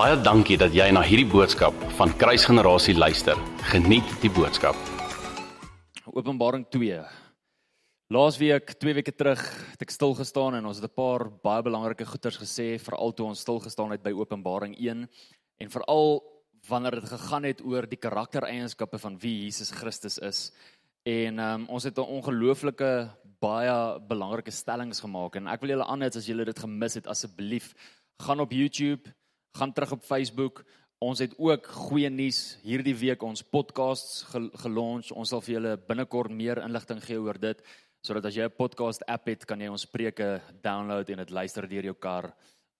Baie dankie dat jy na hierdie boodskap van Kruisgenerasie luister. Geniet die boodskap. Openbaring 2. Laasweek, 2 weke terug, het ek stil gestaan en ons het 'n paar baie belangrike goeters gesê, veral toe ons stil gestaan het by Openbaring 1 en veral wanneer dit gegaan het oor die karaktereienskappe van wie Jesus Christus is. En um, ons het 'n ongelooflike baie belangrike stellings gemaak en ek wil julle aanhou as julle dit gemis het asseblief gaan op YouTube gaan terug op Facebook. Ons het ook goeie nuus hierdie week ons podcasts gelons. Ons sal vir julle binnekort meer inligting gee oor dit sodat as jy 'n podcast app het, kan jy ons preke download en dit luister deur jou kar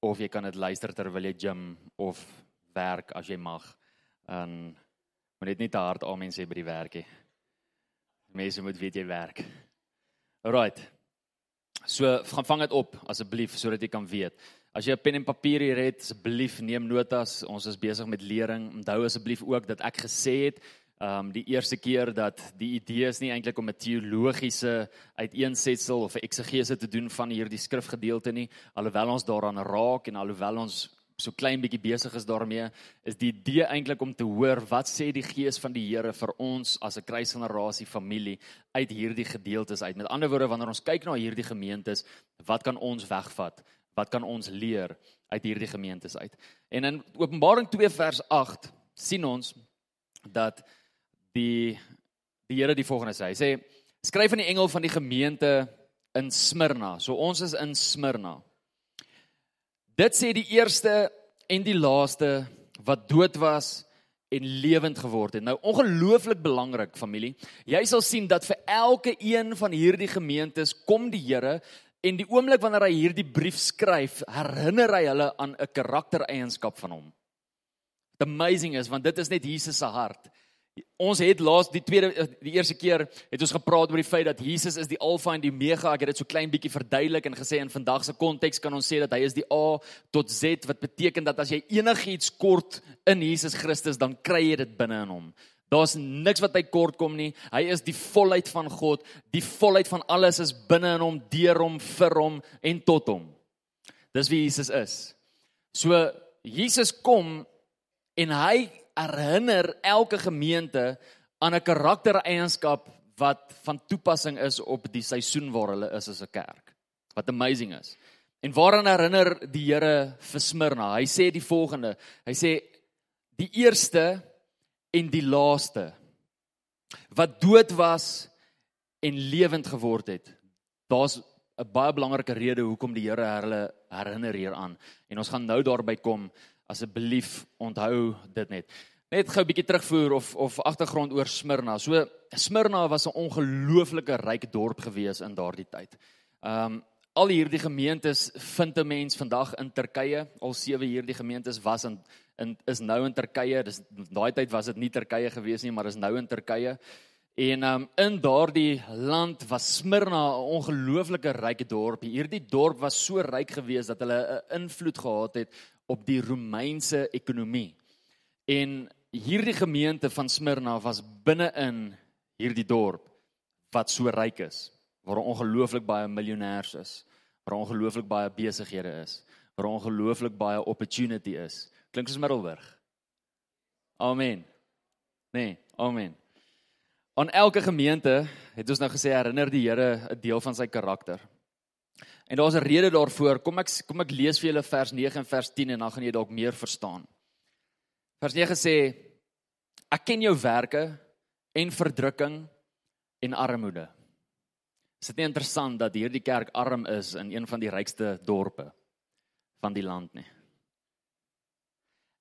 of jy kan dit luister terwyl jy gym of werk as jy mag. En moet net nie te hard amen sê by die werk nie. Mense moet weet jy werk. Alrite. So gaan vang dit op asseblief sodat jy kan weet. As jy 'n pen en papier hier het, asseblief neem notas. Ons is besig met lering. Onthou asseblief ook dat ek gesê het, ehm um, die eerste keer dat die idee is nie eintlik om 'n teologiese uiteensetsel of 'n eksegese te doen van hierdie skrifgedeelte nie, alhoewel ons daaraan raak en alhoewel ons so klein bietjie besig is daarmee, is die idee eintlik om te hoor wat sê die Gees van die Here vir ons as 'n kruisgenerasie familie uit hierdie gedeeltes uit. Met ander woorde, wanneer ons kyk na hierdie gemeentes, wat kan ons wegvat? Wat kan ons leer uit hierdie gemeentes uit? En in Openbaring 2 vers 8 sien ons dat die die Here die volgende sê. Hy sê skryf aan die engel van die gemeente in Smyrna. So ons is in Smyrna. Dit sê die eerste en die laaste wat dood was en lewend geword het. Nou ongelooflik belangrik familie. Jy sal sien dat vir elke een van hierdie gemeentes kom die Here En die oomblik wanneer hy hierdie brief skryf, herinner hy hulle aan 'n karaktereienskap van hom. The amazing is want dit is net Jesus se hart. Ons het laas die tweede die eerste keer het ons gepraat oor die feit dat Jesus is die alfa en die omega. Ek het dit so klein bietjie verduidelik en gesê in vandag se konteks kan ons sê dat hy is die A tot Z wat beteken dat as jy enigiets kort in Jesus Christus dan kry jy dit binne in hom. Daar's niks wat hy kort kom nie. Hy is die volheid van God. Die volheid van alles is binne in hom, deur hom, vir hom en tot hom. Dis wie Jesus is. So Jesus kom en hy herinner elke gemeente aan 'n karaktereienskap wat van toepassing is op die seisoen waar hulle is as 'n kerk. Wat amazing is. En waaraan herinner die Here vir Smyrna? Hy sê die volgende. Hy sê die eerste en die laaste wat dood was en lewend geword het. Daar's 'n baie belangrike rede hoekom die Here hulle herinner hieraan. En ons gaan nou daarby kom. Asseblief onthou dit net. Net gou 'n bietjie terugvoer of of agtergrond oor Smyrna. So Smyrna was 'n ongelooflike ryk dorp gewees in daardie tyd. Um al hierdie gemeentes vind 'n mens vandag in Turkye. Al sewe hierdie gemeentes was in in is nou in Turkye. Dis daai tyd was dit nie Turkye gewees nie, maar is nou in Turkye. En um in daardie land was Smyrna 'n ongelooflike ryk dorp. Hierdie dorp was so ryk geweest dat hulle 'n invloed gehad het op die Romeinse ekonomie. En hierdie gemeente van Smyrna was binne-in hierdie dorp wat so ryk is, waar ongelooflik baie miljonêers is, waar ongelooflik baie besighede is, waar ongelooflik baie opportunity is. Klink soos Middelburg. Amen. Nee, amen. Aan elke gemeente het ons nou gesê herinner die Here 'n deel van sy karakter. En daar's 'n rede daarvoor. Kom ek kom ek lees vir julle vers 9 en vers 10 en dan gaan jy dalk meer verstaan. Vers 9 sê ek ken jou werke en verdrukking en armoede. Is dit nie interessant dat hierdie kerk arm is in een van die rykste dorpe van die land nie?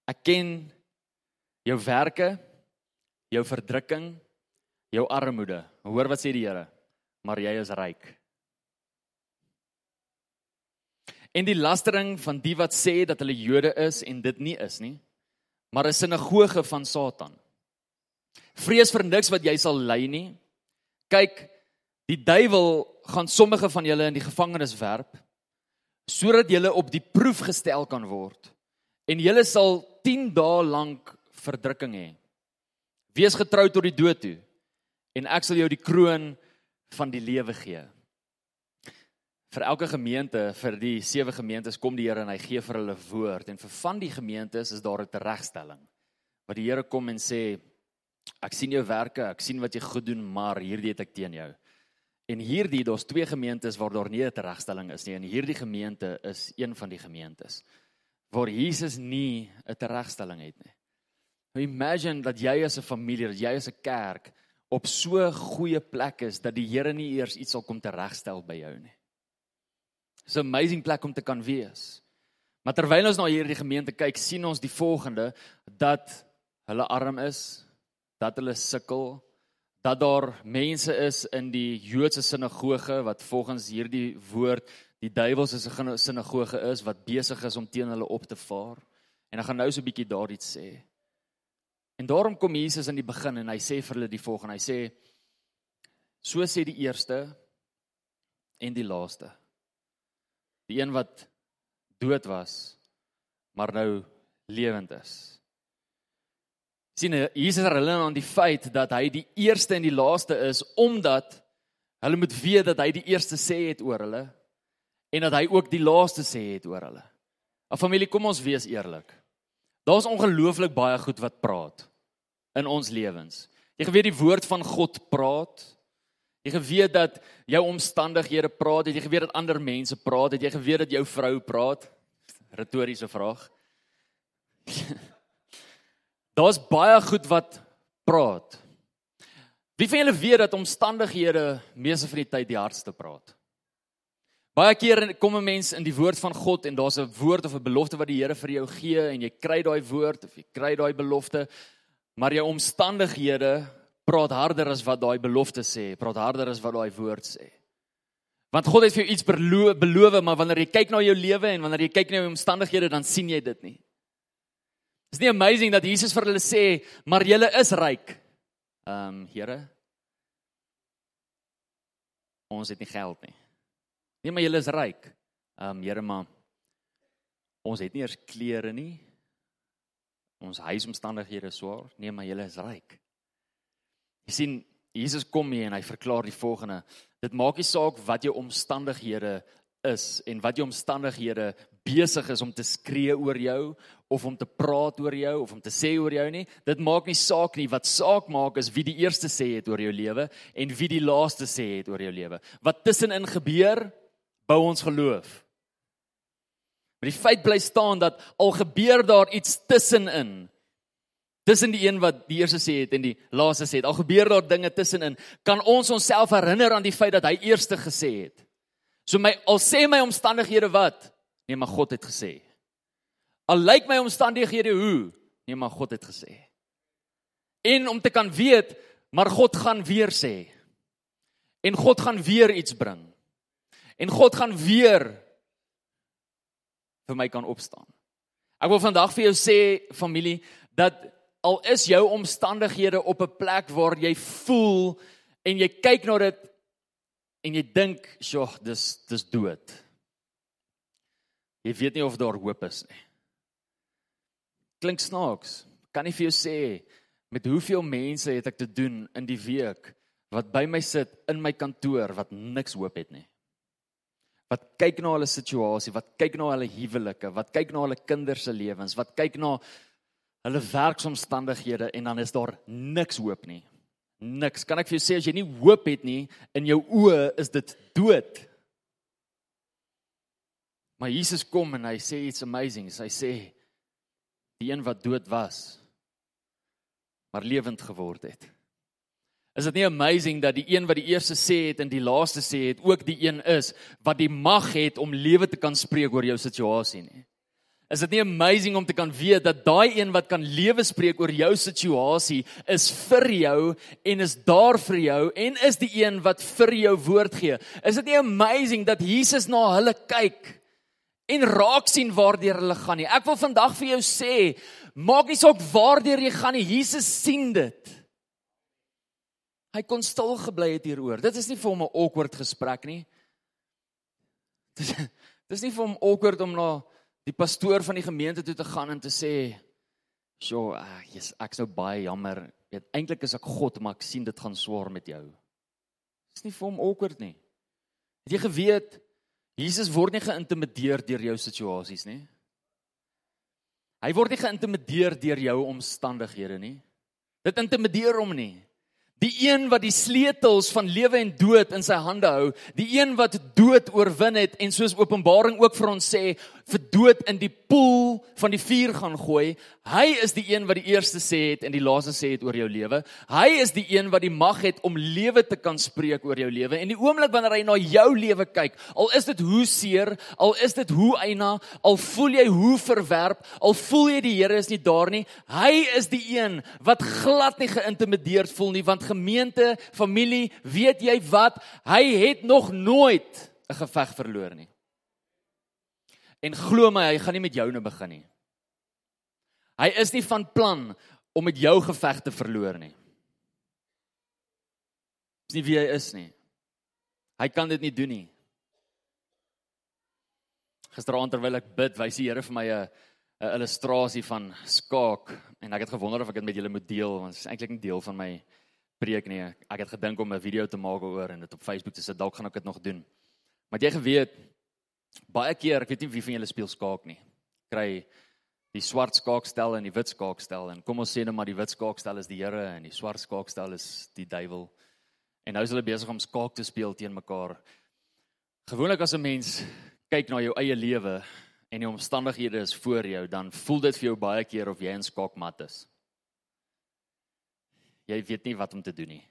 Ek ken jou werke, jou verdrukking, jou armoede. Hoor wat sê die Here? Maar jy is ryk. En die lastering van die wat sê dat hulle Jode is en dit nie is nie, maar 'n sinagoge van Satan. Vrees vir niks wat jy sal ly nie. Kyk, die duiwel gaan sommige van julle in die gevangenis werp sodat julle op die proef gestel kan word en julle sal 10 dae lank verdrukking hê. Wees getrou tot die dood toe en ek sal jou die kroon van die lewe gee. vir elke gemeente, vir die sewe gemeentes kom die Here en hy gee vir hulle woord en vir van die gemeentes is daar 'n teregstelling. Wat die Here kom en sê ek sien jou werke, ek sien wat jy goed doen, maar hierdie het ek teen jou. En hierdie, daar's twee gemeentes waar daar nie 'n teregstelling is nie en hierdie gemeente is een van die gemeentes waar Jesus nie 'n teregstelling het nie. Imagine dat jy as 'n familie, dat jy as 'n kerk op so goeie plek is dat die Here nie eers iets sal kom teregstel by jou nie. It's an amazing plek om te kan wees. Maar terwyl ons na hierdie gemeente kyk, sien ons die volgende dat hulle arm is, dat hulle sukkel, dat daar mense is in die Joodse sinagoge wat volgens hierdie woord die duiwels se sinagoge is wat besig is om teen hulle op te vaar. En ek gaan nou so 'n bietjie daar iets sê. En daarom kom Jesus in die begin en hy sê vir hulle die volgende. Hy sê so sê die eerste en die laaste die een wat dood was maar nou lewend is. sien Jesus herinner aan die feit dat hy die eerste en die laaste is omdat hulle moet weet dat hy die eerste sê het oor hulle en dat hy ook die laaste sê het oor hulle. 'n Familie, kom ons wees eerlik. Daar's ongelooflik baie goed wat praat in ons lewens. Jy geweet die woord van God praat. Jy geweet dat jou omstandighede praat, jy geweet dat ander mense praat, jy geweet dat jou vrou praat? Retoriese vraag. Daar's baie goed wat praat. Wie van julle weet dat omstandighede meeste van die tyd die hardste praat? Baie keer kom 'n mens in die woord van God en daar's 'n woord of 'n belofte wat die Here vir jou gee en jy kry daai woord of jy kry daai belofte, maar jou omstandighede praat harder as wat daai belofte sê, praat harder as wat daai woord sê. Want God het vir jou iets beloof, beloof, maar wanneer jy kyk na jou lewe en wanneer jy kyk na jou omstandighede, dan sien jy dit nie. Is nie amazing dat Jesus vir hulle sê, "Maar julle is ryk." Ehm, um, Here, ons het nie geld nie. Nee, maar julle is ryk. Ehm, um, Here, maar ons het nie eers klere nie. Ons huisomstandighede is swaar. Nee, maar julle is ryk. Jy sien Jesus kom hier en hy verklaar die volgende: Dit maak nie saak wat jou omstandighede is en wat jou omstandighede besig is om te skree oor jou of om te praat oor jou of om te sê oor jou nie. Dit maak nie saak nie. Wat saak maak is wie die eerste sê het oor jou lewe en wie die laaste sê het oor jou lewe. Wat tussenin gebeur, bou ons geloof. Maar die feit bly staan dat al gebeur daar iets tussenin, tussen die een wat die eerste sê het en die laaste sê het. Al gebeur daar dinge tussenin, kan ons onsself herinner aan die feit dat hy eerste gesê het. So my al sê my omstandighede wat? Nee, maar God het gesê. Al lyk my omstandighede hoe? Nee, maar God het gesê. En om te kan weet, maar God gaan weer sê. En God gaan weer iets bring. En God gaan weer vir my kan opstaan. Ek wil vandag vir jou sê familie dat al is jou omstandighede op 'n plek waar jy voel en jy kyk na dit en jy dink, "Sjoe, dis dis dood." Jy weet nie of daar hoop is nie. Klink snaaks. Kan nie vir jou sê met hoeveel mense het ek te doen in die week wat by my sit in my kantoor wat niks hoop het nie. Wat kyk na hulle situasie, wat kyk na hulle huwelike, wat kyk na hulle kinders se lewens, wat kyk na hulle werksomstandighede en dan is daar niks hoop nie. Niks. Kan ek vir jou sê as jy nie hoop het nie in jou oë is dit dood. Maar Jesus kom en hy sê iets amazing. Hy sê die een wat dood was maar lewend geword het. Is dit nie amazing dat die een wat die eerste sê het en die laaste sê het ook die een is wat die mag het om lewe te kan spreek oor jou situasie nie? Is dit nie amazing om te kan weet dat daai een wat kan lewe spreek oor jou situasie is vir jou en is daar vir jou en is die een wat vir jou woord gee. Is dit nie amazing dat Jesus na hulle kyk en raak sien waardeur hulle gaan nie. Ek wil vandag vir jou sê, maak nie saak waardeur jy gaan nie, Jesus sien dit. Hy kon stil gebly het hieroor. Dit is nie vir hom 'n awkward gesprek nie. Dis dis nie vir hom awkward om na die pastoor van die gemeente toe te gaan en te sê, "Sjoe, ah, yes, ek's nou baie jammer. Weet eintlik is ek God, maar ek sien dit gaan swaar met jou." Dis nie vir hom awkward nie. Het jy geweet Jesus word nie geïntimideer deur jou situasies nie. Hy word nie geïntimideer deur jou omstandighede nie. Dit intimideer hom nie. Die een wat die sleutels van lewe en dood in sy hande hou, die een wat dood oorwin het en soos Openbaring ook vir ons sê, vir dood in die poel van die vuur gaan gooi. Hy is die een wat die eerste sê het en die laaste sê het oor jou lewe. Hy is die een wat die mag het om lewe te kan spreek oor jou lewe. En die oomblik wanneer hy na jou lewe kyk, al is dit hoe seer, al is dit hoe eina, al voel jy hoe verwerp, al voel jy die Here is nie daar nie, hy is die een wat glad nie geïntimideerd voel nie want gemeente, familie, weet jy wat? Hy het nog nooit 'n geveg verloor nie. En glo my, hy gaan nie met jou nou begin nie. Hy is nie van plan om met jou geveg te verloor nie. Dis nie wie hy is nie. Hy kan dit nie doen nie. Gisteraand terwyl ek bid, wys die Here vir my 'n 'n illustrasie van skaak en ek het gewonder of ek dit met julle moet deel want dit is eintlik nie deel van my preek nie. Ek het gedink om 'n video te maak oor en dit op Facebook te sit. Dalk gaan ek dit nog doen. Maar jy geweet baie keer, ek weet nie wie van julle speel skaak nie. Kry die swart skaakstel en die wit skaakstel en kom ons sê net maar die wit skaakstel is die Here en die swart skaakstel is die duiwel. En nou is hulle besig om skaak te speel teen mekaar. Gewoonlik as 'n mens kyk na jou eie lewe en die omstandighede is voor jou, dan voel dit vir jou baie keer of jy in skaakmat is jy weet nie wat om te doen nie.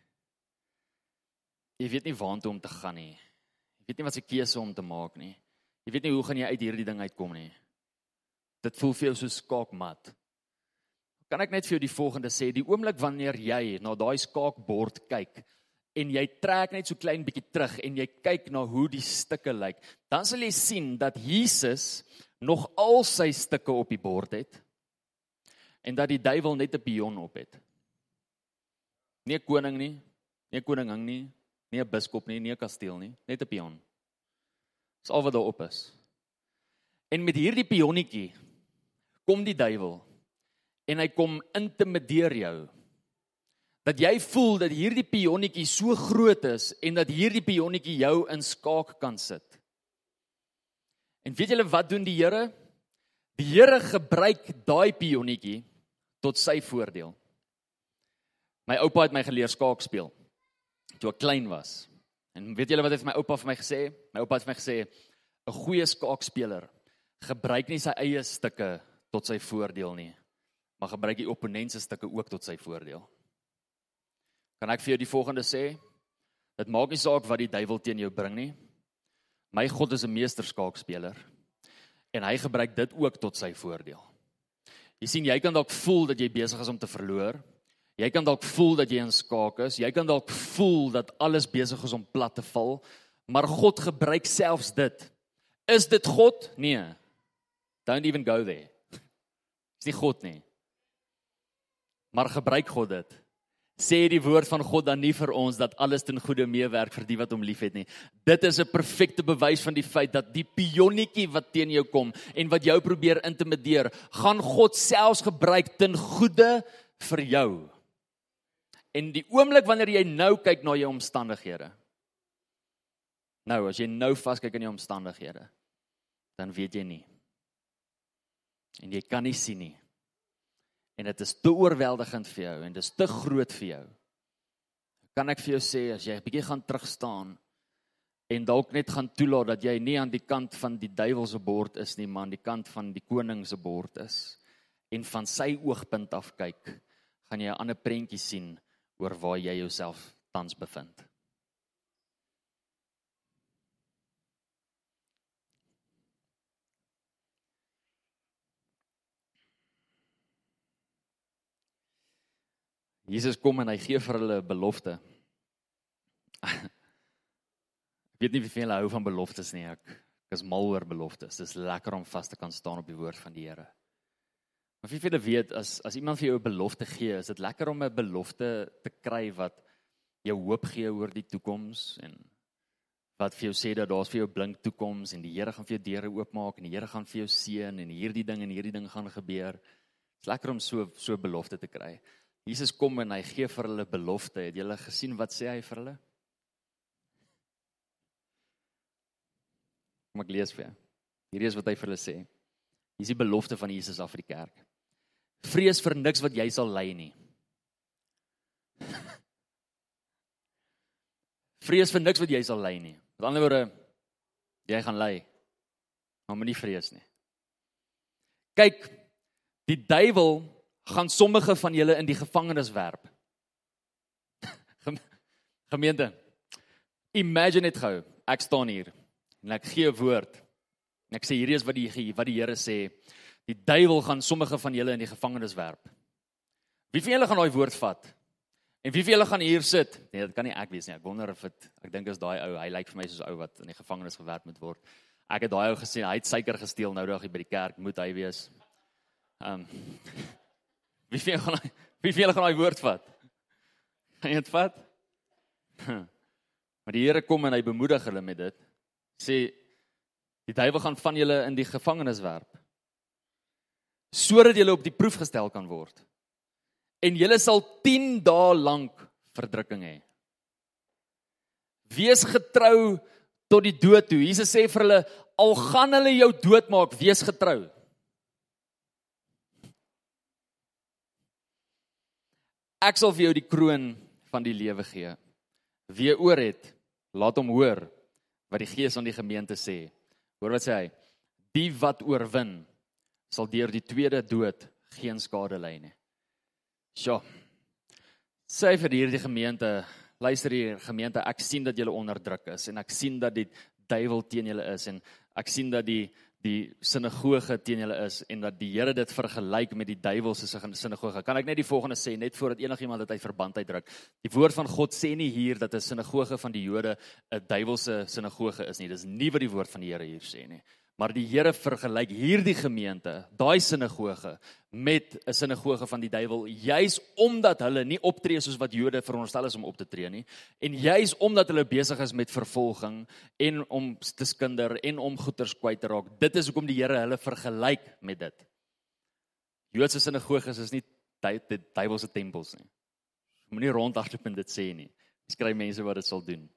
Jy weet nie waartoe om te gaan nie. Jy weet nie wat se keuse om te maak nie. Jy weet nie hoe gaan jy uit hierdie ding uitkom nie. Dit voel vir jou so skaakmat. Kan ek net vir jou die volgende sê, die oomblik wanneer jy na daai skaakbord kyk en jy trek net so klein bietjie terug en jy kyk na hoe die stukke lyk, dan sal jy sien dat Jesus nog al sy stukke op die bord het en dat die duiwel net 'n pion op het. Nie 'n koning nie, nie 'n koningin nie, nie 'n biskop nie, nie 'n kasteel nie, net 'n pion. Dis al wat daar op is. En met hierdie pionnetjie kom die duiwel en hy kom intimideer jou. Dat jy voel dat hierdie pionnetjie so groot is en dat hierdie pionnetjie jou in skaak kan sit. En weet julle wat doen die Here? Die Here gebruik daai pionnetjie tot sy voordeel. My oupa het my geleer skaak speel toe ek klein was. En weet julle wat het my oupa vir my gesê? My oupa het vir my gesê 'n goeie skaakspeler gebruik nie sy eie stukke tot sy voordeel nie, maar gebruik die opponent se stukke ook tot sy voordeel. Kan ek vir jou die volgende sê? Dit maak nie saak wat die duiwel teen jou bring nie. My God is 'n meester skaakspeler en hy gebruik dit ook tot sy voordeel. Jy sien, jy kan dalk voel dat jy besig is om te verloor, Jy kan dalk voel dat jy in skaak is. Jy kan dalk voel dat alles besig is om plat te val. Maar God gebruik selfs dit. Is dit God? Nee. Don't even go there. Dis nie God nie. Maar gebruik God dit. Sê die woord van God dan nie vir ons dat alles ten goeie meewerk vir die wat hom liefhet nie. Dit is 'n perfekte bewys van die feit dat die pionnetjie wat teen jou kom en wat jou probeer intimideer, gaan God selfs gebruik ten goeie vir jou. En die oomblik wanneer jy nou kyk na jou omstandighede. Nou, as jy nou vaskyk in jou omstandighede, dan weet jy nie. En jy kan nie sien nie. En dit is te oorweldigend vir jou en dit is te groot vir jou. Kan ek vir jou sê as jy 'n bietjie gaan terug staan en dalk net gaan toelaat dat jy nie aan die kant van die duiwel se bord is nie, maar aan die kant van die koning se bord is en van sy oogpunt af kyk, gaan jy 'n ander prentjie sien oor waar jy jouself tans bevind. Jesus kom en hy gee vir hulle 'n belofte. Ek weet nie wie veel hou van beloftes nie. Ek, ek is mal oor beloftes. Dit is lekker om vas te kan staan op die woord van die Here. Maar wie julle weet as as iemand vir jou 'n belofte gee, is dit lekker om 'n belofte te kry wat jou hoop gee oor die toekoms en wat vir jou sê dat daar's vir jou blink toekoms en die Here gaan vir jou deure oopmaak en die Here gaan vir jou seën en hierdie ding en hierdie ding gaan gebeur. Dit's lekker om so so belofte te kry. Jesus kom en hy gee vir hulle belofte. Het julle gesien wat sê hy vir hulle? Kom ek lees vir jou. Hierdie is wat hy vir hulle sê. Hier is die belofte van Jesus af vir die kerk. Vrees vir niks wat jy sal ly nie. Vrees vir niks wat jy sal ly nie. Met ander woorde, jy gaan ly. Maar moenie vrees nie. Kyk, die duiwel gaan sommige van julle in die gevangenis werp. Gemeente. Imagine dit gou. Ek staan hier en ek gee 'n woord. En ek sê hierdie is wat die wat die Here sê. Die duiwel gaan sommige van julle in die gevangenis werp. Wie van julle gaan daai woord vat? En wie van julle gaan hier sit? Nee, dit kan nie ek wees nie. Ek wonder of dit ek dink is daai ou. Hy lyk vir my soos ou wat in die gevangenis gewerp moet word. Ek het daai ou gesien. Hy het suiker gesteel nou dag hier by die kerk. Moet hy wees? Ehm um, Wie van julle gaan wie van julle gaan daai woord vat? Gaan jy dit vat? Maar die Here kom en hy bemoedig hulle met dit. Sê die duiwel gaan van julle in die gevangenis werp. Sodat julle op die proef gestel kan word. En julle sal 10 dae lank verdrukking hê. Wees getrou tot die dood toe. Jesus sê vir hulle al gaan hulle jou doodmaak, wees getrou. Ek sal vir jou die kroon van die lewe gee. Wie oor het, laat hom hoor wat die Gees aan die gemeente sê. Hoor wat sê hy? Die wat oorwin sal deur die tweede dood geen skade ly nie. Sjoe. Sê vir hierdie gemeente, luister hier gemeente, ek sien dat julle onderdruk is en ek sien dat die duiwel teen julle is en ek sien dat die die sinagoge teen julle is en dat die Here dit vergelyk met die duiwelse sinagoge. Kan ek net die volgende sê net voordat enigiemand dit uit verband uitdruk. Die woord van God sê nie hier dat 'n sinagoge van die Jode 'n duiwelse sinagoge is nie. Dis nie wat die woord van die Here hier sê nie. Maar die Here vergelyk hierdie gemeente, daai sinagoge met 'n sinagoge van die duiwel, juis omdat hulle nie optree soos wat Jode veronderstel is om op te tree nie, en juis omdat hulle besig is met vervolging en om te skinder en om goeders kwyt te raak. Dit is hoekom die Here hulle vergelyk met dit. Joodse sinagoges is nie die duiwelse tempels nie. Moenie rondhardloop en dit sê nie. Skry mense wat dit sal doen.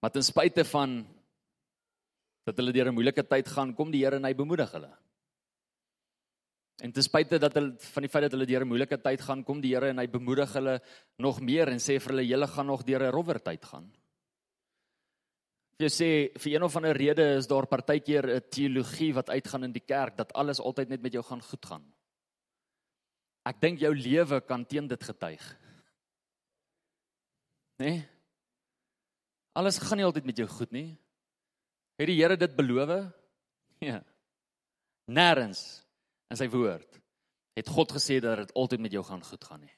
Maar ten spyte van dat hulle deur 'n moeilike tyd gaan, kom die Here en hy bemoedig hulle. En ten spyte dat hulle van die feit dat hulle deur 'n moeilike tyd gaan, kom die Here en hy bemoedig hulle nog meer en sê vir hulle julle gaan nog deur 'n rowwer tyd gaan. Jy sê vir een of ander rede is daar partykeer 'n teologie wat uitgaan in die kerk dat alles altyd net met jou gaan goed gaan. Ek dink jou lewe kan teen dit getuig. Né? Nee? Alles gaan nie altyd met jou goed nie. Het die Here dit beloof? Ja. Nêrens in sy woord het God gesê dat dit altyd met jou gaan goed gaan nie.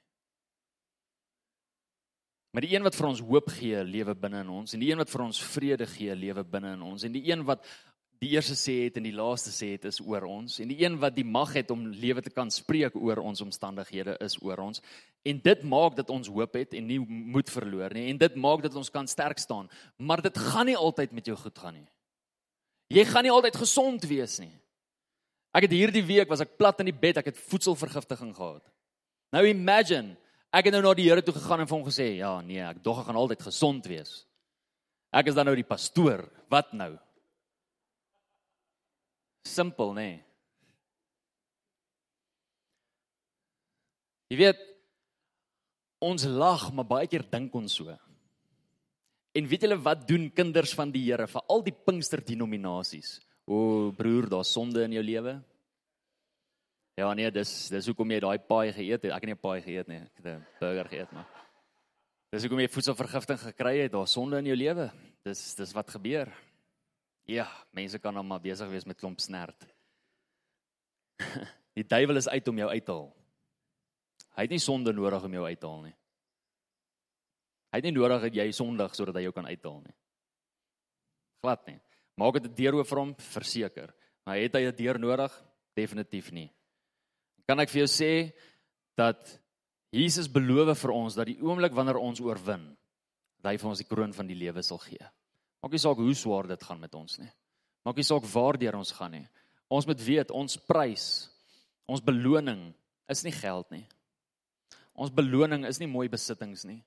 Maar die een wat vir ons hoop gee, lewe binne in ons en die een wat vir ons vrede gee, lewe binne in ons en die een wat die eerste sê het en die laaste sê het is oor ons en die een wat die mag het om lewe te kan spreek oor ons omstandighede is oor ons. En dit maak dat ons hoop het en nie moed verloor nie en dit maak dat ons kan sterk staan. Maar dit gaan nie altyd met jou goed gaan nie. Jy gaan nie altyd gesond wees nie. Ek het hierdie week was ek plat in die bed ek het voedselvergiftiging gehad. Nou imagine ek het nou na die Here toe gegaan en vir hom gesê ja nee ek dog ek gaan altyd gesond wees. Ek is dan nou die pastoor. Wat nou Simpel, nê? Nee. Jy weet ons lag, maar baie keer dink ons so. En weet julle wat doen kinders van die Here vir al die Pinkster denominasies? O broer, daar's sonde in jou lewe. Ja nee, dis dis hoekom jy daai paai geëet het. Ek het nie 'n paai geëet nie. Ek het 'n burger geëet maar. Dis hoekom jy voedselvergiftiging gekry het. Daar's sonde in jou lewe. Dis dis wat gebeur. Ja, mense kan hom maar besig wees met klomp snert. Die duiwel is uit om jou uit te haal. Hy het nie sonde nodig om jou uit te haal nie. Hy het nie nodig dat jy sondig sodat hy jou kan uithaal nie. Glad nie. Maak dit 'n deur oop vir hom, verseker. Maar het hy 'n deur nodig? Definitief nie. Kan ek vir jou sê dat Jesus beloof vir ons dat die oomblik wanneer ons oorwin, hy vir ons die kroon van die lewe sal gee. Maak nie saak hoe swaar dit gaan met ons nie. Maak nie saak waardeur ons gaan nie. Ons moet weet ons prys, ons beloning is nie geld nie. Ons beloning is nie mooi besittings nie.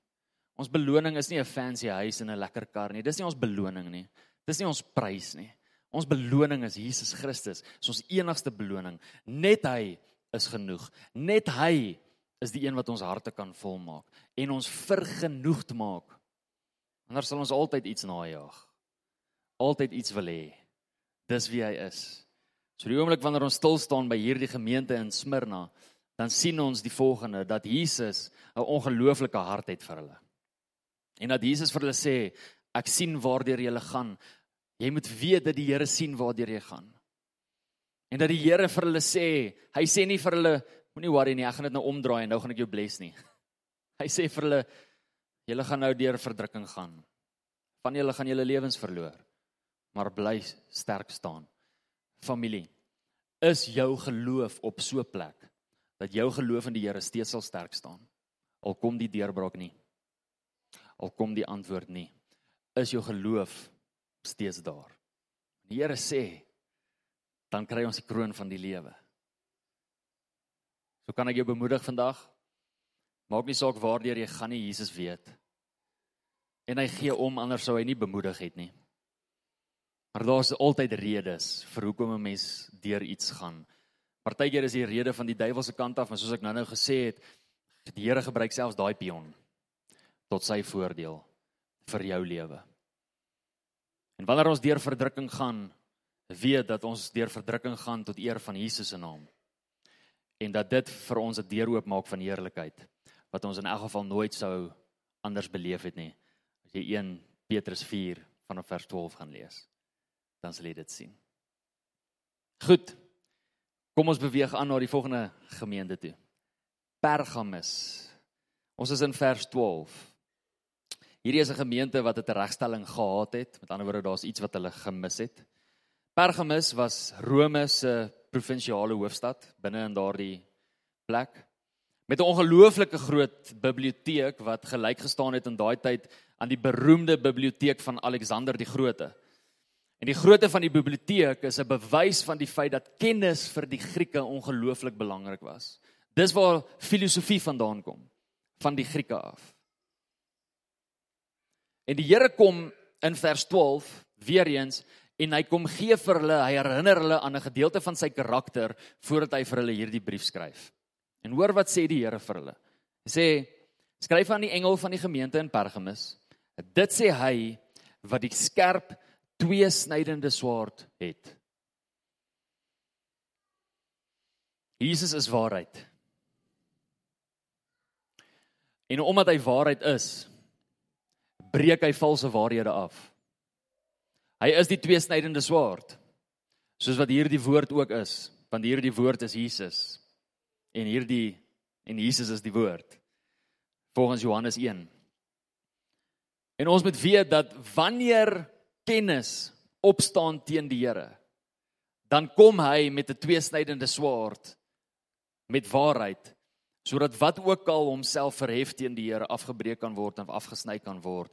Ons beloning is nie 'n fancy huis en 'n lekker kar nie. Dis nie ons beloning nie. Dis nie ons prys nie. Ons beloning is Jesus Christus. Dis ons enigste beloning. Net hy is genoeg. Net hy is die een wat ons harte kan volmaak en ons vergenoegd maak. Anders sal ons altyd iets najag. Altyd iets wil hê. Dis wie hy is. So die oomblik wanneer ons stil staan by hierdie gemeente in Smyrna, dan sien ons die volgende dat Jesus 'n ongelooflike hart het vir hulle. En dat Jesus vir hulle sê, ek sien waardeur jy gaan. Jy moet weet dat die Here sien waardeur jy gaan. En dat die Here vir hulle sê, hy sê nie vir hulle moenie worry nie, ek gaan dit nou omdraai en nou gaan ek jou bless nie. Hy sê vir hulle julle gaan nou deur verdrukking gaan. Van julle gaan julle lewens verloor. Maar bly sterk staan. Familie, is jou geloof op so 'n plek dat jou geloof in die Here steeds sal sterk staan. Al kom die deurbraak nie. Al kom die antwoord nie. Is jou geloof steeds daar? Die Here sê dan kry ons die kroon van die lewe. So kan ek jou bemoedig vandag. Maak nie saak waardeur jy gaan nie, Jesus weet. En hy gee om anders sou hy nie bemoedig het nie. Maar daar's altyd redes vir hoekom 'n mens deur iets gaan. Partykeer is die rede van die duiwelse kant af, maar soos ek nou-nou gesê het, die Here gebruik selfs daai pion tot sy voordeel vir jou lewe. En wanneer ons deur verdrukking gaan, weet dat ons deur verdrukking gaan tot eer van Jesus se naam. En dat dit vir ons 'n deur oopmaak van heerlikheid wat ons in elk geval nooit sou anders beleef het nie. As jy 1 Petrus 4 vanaf vers 12 gaan lees, dan sal jy dit sien. Goed. Kom ons beweeg aan na die volgende gemeente toe. Pergamus. Ons is in vers 12. Hierdie is 'n gemeente wat 'n regstelling gehad het. Met ander woorde, daar's iets wat hulle gemis het. Pergamus was Rome se provinsiale hoofstad binne in daardie plek met 'n ongelooflike groot biblioteek wat gelyk gestaan het in daai tyd aan die beroemde biblioteek van Alexander die Grote. En die grootte van die biblioteek is 'n bewys van die feit dat kennis vir die Grieke ongelooflik belangrik was. Dis waar filosofie vandaan kom, van die Grieke af. En die Here kom in vers 12 weer eens en hy kom gee vir hulle, hy herinner hulle aan 'n gedeelte van sy karakter voordat hy vir hulle hierdie brief skryf. En hoor wat sê die Here vir hulle. Hy sê: "Skryf aan die engel van die gemeente in Pergamus: Dit sê hy wat die skerp twee snydende swaard het. Jesus is waarheid. En omdat hy waarheid is, breek hy valse waarhede af. Hy is die twee snydende swaard. Soos wat hierdie woord ook is, want hierdie woord is Jesus. En hierdie en Jesus is die woord. Volgens Johannes 1. En ons moet weet dat wanneer kennis opstaan teen die Here, dan kom hy met 'n tweesnydende swaard met waarheid sodat wat ook al homself verhef teen die Here afgebreek kan word en afgesny kan word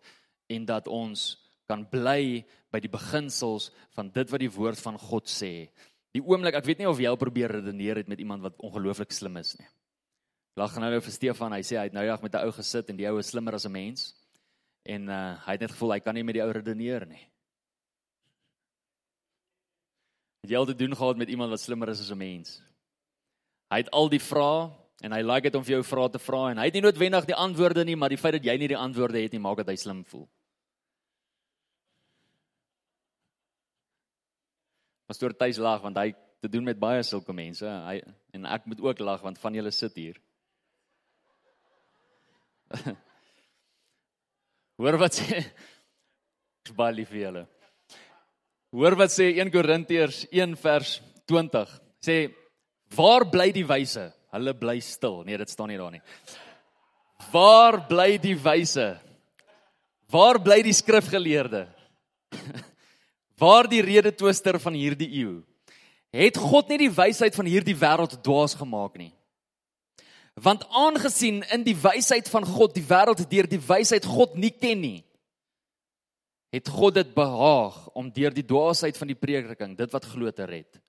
en dat ons kan bly by die beginsels van dit wat die woord van God sê. Die oomblik, ek weet nie of jy al probeer redeneer het met iemand wat ongelooflik slim is nie. Lag nou nou vir Stefan, hy sê hy het nou eendag met 'n ou gesit en die ou is slimmer as 'n mens. En uh, hy het net gevoel hy kan nie met die ou redeneer nie. Het jy al te doen gehad met iemand wat slimmer is as 'n mens? Hy het al die vrae en hy like dit om vir jou vrae te vra en hy het nie noodwendig die antwoorde nie, maar die feit dat jy nie die antwoorde het nie, maak dat hy slim voel. Pastoor Tuis lag want hy te doen met baie sulke mense. Hy en ek moet ook lag want van julle sit hier. Hoor wat sê? Ek baie lief vir julle. Hoor wat sê 1 Korintiërs 1 vers 20. Sê waar bly die wyse? Hulle bly stil. Nee, dit staan nie daar nie. Waar bly die wyse? Waar bly die skrifgeleerde? Waar die redetwister van hierdie eeu? Het God nie die wysheid van hierdie wêreld dwaas gemaak nie? Want aangesien in die wysheid van God die wêreld deur die wysheid God nie ken nie, het God dit behaag om deur die dwaasheid van die prediking dit wat glo te red.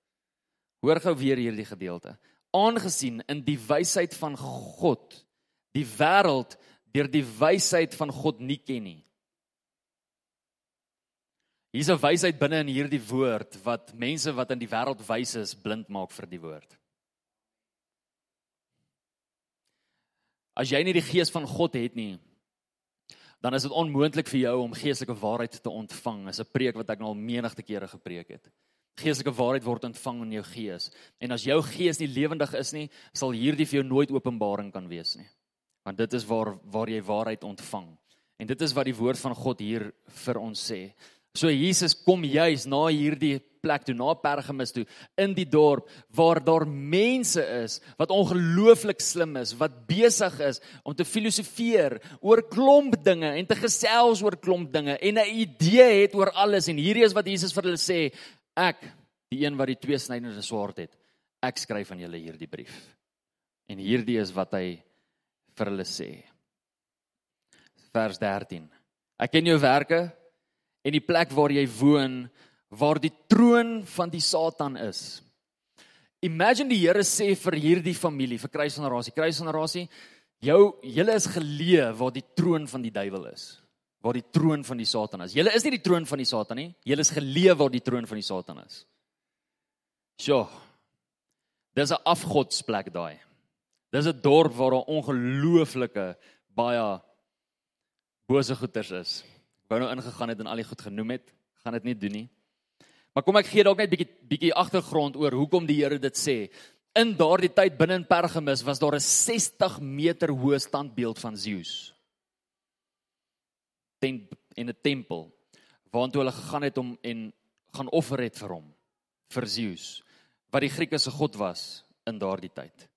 Hoor gou weer hierdie gedeelte. Aangesien in die wysheid van God die wêreld deur die wysheid van God nie ken nie. Hier's 'n wysheid binne in hierdie woord wat mense wat in die wêreld wys is blind maak vir die woord. As jy nie die gees van God het nie, dan is dit onmoontlik vir jou om geestelike waarheid te ontvang. Dis 'n preek wat ek nou al menigte kere gepreek het. Geestelike waarheid word ontvang in jou gees. En as jou gees nie lewendig is nie, sal hierdie vir jou nooit openbaring kan wees nie. Want dit is waar waar jy waarheid ontvang. En dit is wat die woord van God hier vir ons sê. So Jesus kom juis na hierdie plek toe, na Pergamus toe, in die dorp waar daar mense is wat ongelooflik slim is, wat besig is om te filosofeer oor klomp dinge en te gesels oor klomp dinge en 'n idee het oor alles en hierdie is wat Jesus vir hulle sê, ek, die een wat die twee snydende swaard het, ek skryf aan julle hierdie brief. En hierdie is wat hy vir hulle sê. Vers 13. Ek ken jou werke, en die plek waar jy woon waar die troon van die Satan is. Imagine die Here sê vir hierdie familie, vir kruisgenerasie, kruisgenerasie, jou julle is geleë waar die troon van die duiwel is, waar die troon van die Satan is. Julle is nie die troon van die Satan nie, julle is geleë waar die troon van die Satan is. Sjoe. Dis 'n afgodsplek daai. Dis 'n dorp waar daar ongelooflike baie bose goeters is wou nou ingegaan het en al die goed genoem het, gaan dit nie doen nie. Maar kom ek gee dalk net bietjie bietjie agtergrond oor hoekom die Here dit sê. In daardie tyd binne in Pergamus was daar 'n 60 meter hoë standbeeld van Zeus. Ten in 'n tempel waartoe hulle gegaan het om en gaan offer het vir hom, vir Zeus, wat die Grieke se god was in daardie tyd.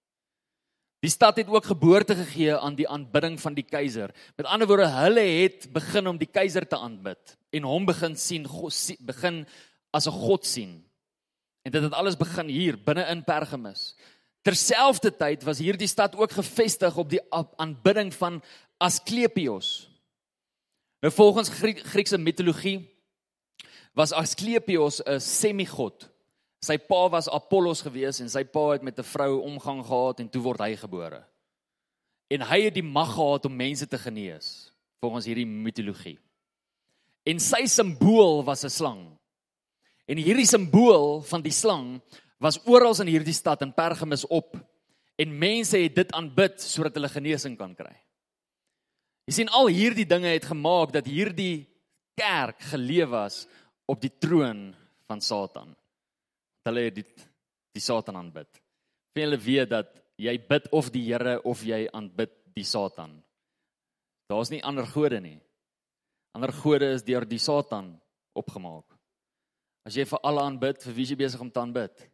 Die stad het ook geboorte gegee aan die aanbidding van die keiser. Met ander woorde, hulle het begin om die keiser te aanbid en hom begin sien, begin as 'n god sien. En dit het alles begin hier binne in Pergamus. Terselfdertyd was hierdie stad ook gefestig op die aanbidding van Asklepios. Nou volgens Griekse mitologie was Asklepios 'n semigod. Sy pa was Apollos gewees en sy pa het met 'n vrou omgang gehad en toe word hy gebore. En hy het die mag gehad om mense te genees volgens hierdie mitologie. En sy simbool was 'n slang. En hierdie simbool van die slang was oral in hierdie stad in Pergamus op en mense het dit aanbid sodat hulle genesing kan kry. Jy sien al hierdie dinge het gemaak dat hierdie kerk geleef was op die troon van Satan hulle die die Satan aanbid. Vir hulle weet dat jy bid of die Here of jy aanbid die Satan. Daar's nie ander gode nie. Ander gode is deur die Satan opgemaak. As jy vir Allah aanbid, vir wie jy besig om te aanbid?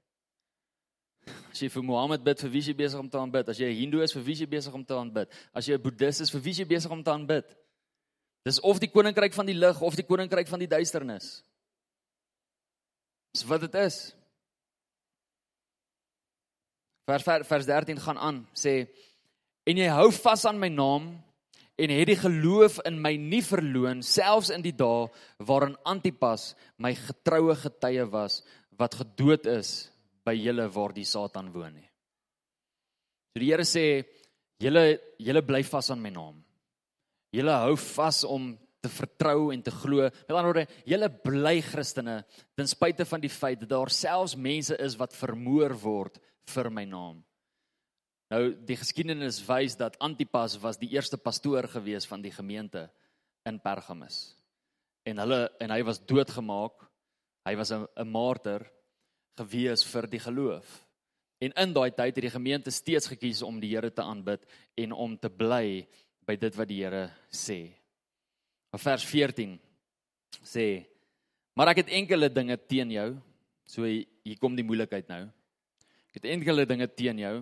As jy vir Mohammed bid, vir wie jy besig om te aanbid? As jy 'n Hindoe is, vir wie jy besig om te aanbid? As jy 'n Boeddhis is, vir wie jy besig om te aanbid? Dis of die koninkryk van die lig of die koninkryk van die duisternis. Dis wat dit is. Vers vers 13 gaan aan sê en jy hou vas aan my naam en het die geloof in my nie verloon selfs in die dae waarin Antipas my getroue getuie was wat gedood is by julle waar die Satan woon nie. So die Here sê julle julle bly vas aan my naam. Julle hou vas om te vertrou en te glo. Met ander woorde, julle bly Christene ten spyte van die feit dat daar selfs mense is wat vermoor word vir my naam. Nou die geskiedenis wys dat Antipas was die eerste pastoor gewees van die gemeente in Pergamus. En hulle en hy was doodgemaak. Hy was 'n martyr gewees vir die geloof. En in daai tyd het die gemeente steeds gekies om die Here te aanbid en om te bly by dit wat die Here sê. Vers 14 sê: "Maar ek het enkele dinge teen jou." So hier kom die moeilikheid nou. Ek het enkele dinge teen jou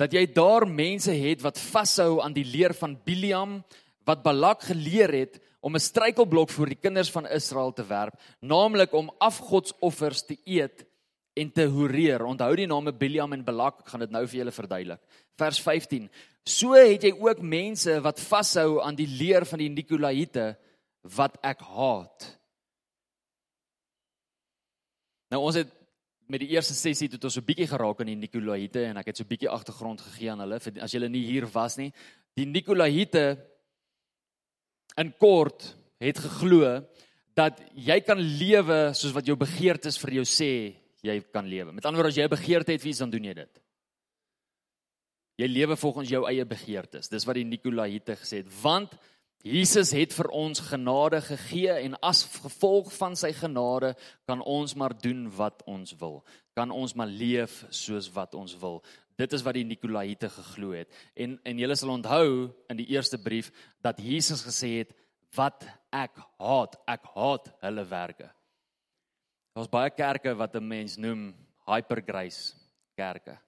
dat jy daar mense het wat vashou aan die leer van Biliam wat Balak geleer het om 'n struikelblok vir die kinders van Israel te werp, naamlik om afgodsoffers te eet en te horeer. Onthou die name Biliam en Balak, ek gaan dit nou vir julle verduidelik. Vers 15. So het jy ook mense wat vashou aan die leer van die Nikolaïte wat ek haat. Nou ons het met die eerste sessie het ons so bietjie geraak aan die Nikolaïte en ek het so bietjie agtergrond gegee aan hulle vir as julle nie hier was nie. Die Nikolaïte in kort het geglo dat jy kan lewe soos wat jou begeertes vir jou sê jy kan lewe. Met ander woorde as jy 'n begeerte het, wie dan doen jy dit? Jy lewe volgens jou eie begeertes. Dis wat die Nikolaïte gesê het, want Jesus het vir ons genade gegee en as gevolg van sy genade kan ons maar doen wat ons wil. Kan ons maar leef soos wat ons wil. Dit is wat die Nikolaïte geglo het. En en julle sal onthou in die eerste brief dat Jesus gesê het wat ek haat, ek haat hulle werke. Daar's baie kerke wat 'n mens noem hypergrace kerke.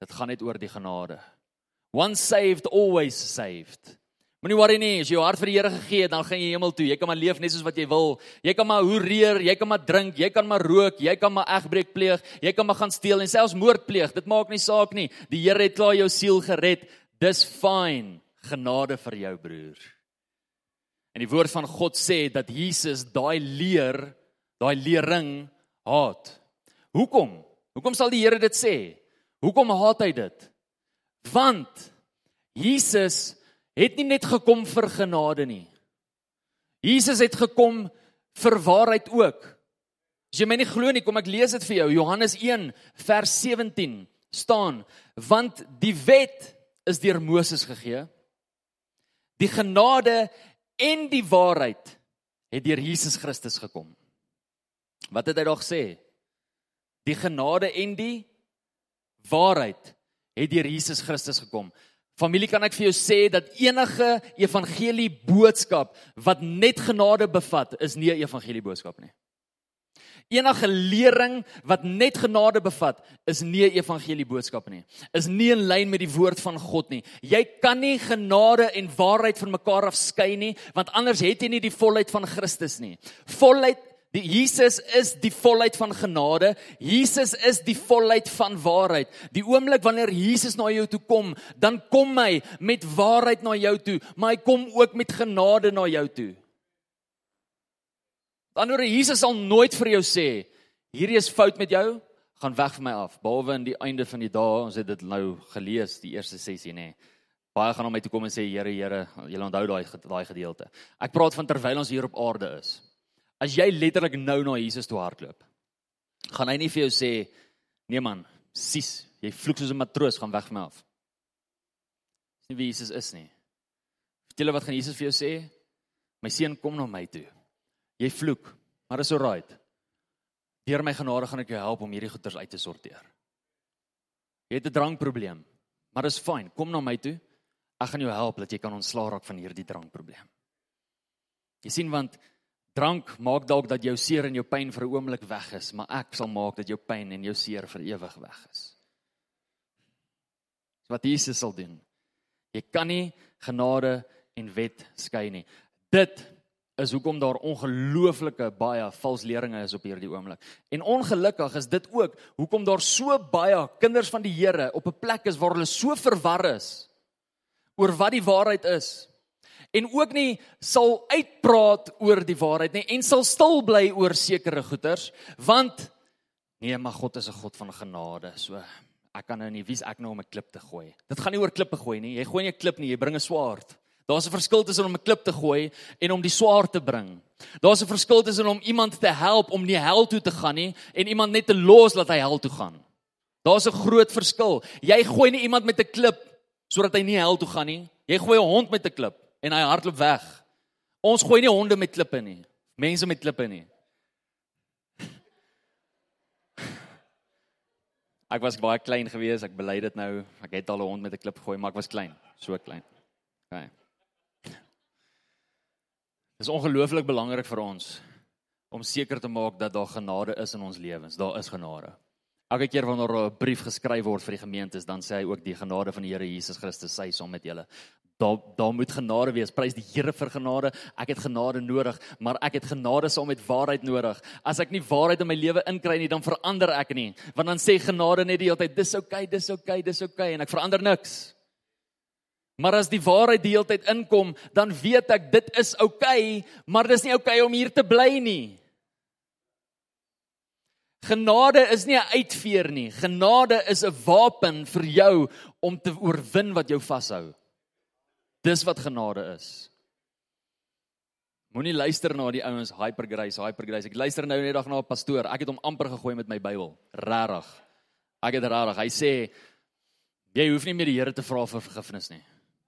Dit gaan net oor die genade. Once saved, always saved. Moenie worry nie, as jy jou hart vir die Here gegee het, dan gaan jy hemel toe. Jy kan maar leef net soos wat jy wil. Jy kan maar hoereer, jy kan maar drink, jy kan maar rook, jy kan maar egbreek pleeg, jy kan maar gaan steel en selfs moord pleeg. Dit maak nie saak nie. Die Here het klaar jou siel gered. Dis fyn. Genade vir jou broer. En die woord van God sê dat Jesus daai leer, daai lering haat. Hoekom? Hoekom sal die Here dit sê? Hoekom haat hy dit? Want Jesus het nie net gekom vir genade nie. Jesus het gekom vir waarheid ook. As jy my nie glo nie, kom ek lees dit vir jou. Johannes 1 vers 17 staan: Want die wet is deur Moses gegee. Die genade en die waarheid het deur Jesus Christus gekom. Wat het hy daar gesê? Die genade en die waarheid het deur Jesus Christus gekom. Familie kan ek vir jou sê dat enige evangelie boodskap wat net genade bevat, is nie 'n evangelie boodskap nie. Enige lering wat net genade bevat, is nie 'n evangelie boodskap nie. Is nie in lyn met die woord van God nie. Jy kan nie genade en waarheid van mekaar afskei nie, want anders het jy nie die volheid van Christus nie. Volheid Die Jesus is die volheid van genade. Jesus is die volheid van waarheid. Die oomblik wanneer Jesus na jou toe kom, dan kom hy met waarheid na jou toe, maar hy kom ook met genade na jou toe. Oor Jesus sal nooit vir jou sê, hierdie is fout met jou, gaan weg van my af. Behalwe in die einde van die dae, ons het dit nou gelees, die eerste sessie nê. Nee. Baie gaan na my toe kom en sê Here, Here, jy onthou daai daai gedeelte. Ek praat van terwyl ons hier op aarde is. As jy letterlik nou na Jesus toe hardloop, gaan hy nie vir jou sê nee man, sis, jy vloek soos 'n matroos, gaan weg van my af. Dis nie wie Jesus is nie. Vertel wat gaan Jesus vir jou sê? My seun, kom na my toe. Jy vloek, maar is alright. Deur my genade gaan ek jou help om hierdie goeters uit te sorteer. Jy het 'n drankprobleem, maar dis fyn. Kom na my toe. Ek gaan jou help dat jy kan ontslaa raak van hierdie drankprobleem. Jy sien want Drank maak dalk dat jou seer en jou pyn vir 'n oomblik weg is, maar ek sal maak dat jou pyn en jou seer vir ewig weg is. Dis wat Jesus sal doen. Jy kan nie genade en wet skei nie. Dit is hoekom daar ongelooflike baie valsleringe is op hierdie oomblik. En ongelukkig is dit ook hoekom daar so baie kinders van die Here op 'n plek is waar hulle so verwar is oor wat die waarheid is en ook nie sal uitpraat oor die waarheid nie en sal stil bly oor sekere goeters want nee maar God is 'n God van genade so ek kan nou nie wie's ek nou om 'n klip te gooi? Dit gaan nie oor klippe gooi nie. Jy gooi nie 'n klip nie jy bring 'n swaard. Daar's 'n verskil tussen om 'n klip te gooi en om die swaard te bring. Daar's 'n verskil tussen om iemand te help om nie hel toe te gaan nie en iemand net te los dat hy hel toe gaan. Daar's 'n groot verskil. Jy gooi nie iemand met 'n klip sodat hy nie hel toe gaan nie. Jy gooi 'n hond met 'n klip en hy hardloop weg. Ons gooi nie honde met klippe nie. Mense met klippe nie. Ek was baie klein gewees, ek bely dit nou. Ek het al 'n hond met 'n klip gegooi, maar ek was klein, so klein. OK. Dit is ongelooflik belangrik vir ons om seker te maak dat daar genade is in ons lewens. Daar is genade. Elke keer wanneer 'n brief geskryf word vir die gemeentes, dan sê hy ook die genade van die Here Jesus Christus sy saam met julle daar daar moet genade wees. Prys die Here vir genade. Ek het genade nodig, maar ek het genade saam met waarheid nodig. As ek nie waarheid in my lewe inkry nie, dan verander ek nie. Want dan sê genade net die hele tyd, dis oukei, okay, dis oukei, okay, dis oukei okay, en ek verander niks. Maar as die waarheid die hele tyd inkom, dan weet ek dit is oukei, maar dis nie oukei om hier te bly nie. Genade is nie 'n uitveer nie. Genade is 'n wapen vir jou om te oorwin wat jou vashou. Dis wat genade is. Moenie luister na die ouens hypergrace, hypergrace. Ek luister nou net dag na 'n pastoor. Ek het hom amper gegooi met my Bybel. Regtig. Ek het regtig. Hy sê jy hoef nie meer die Here te vra vir vergifnis nie.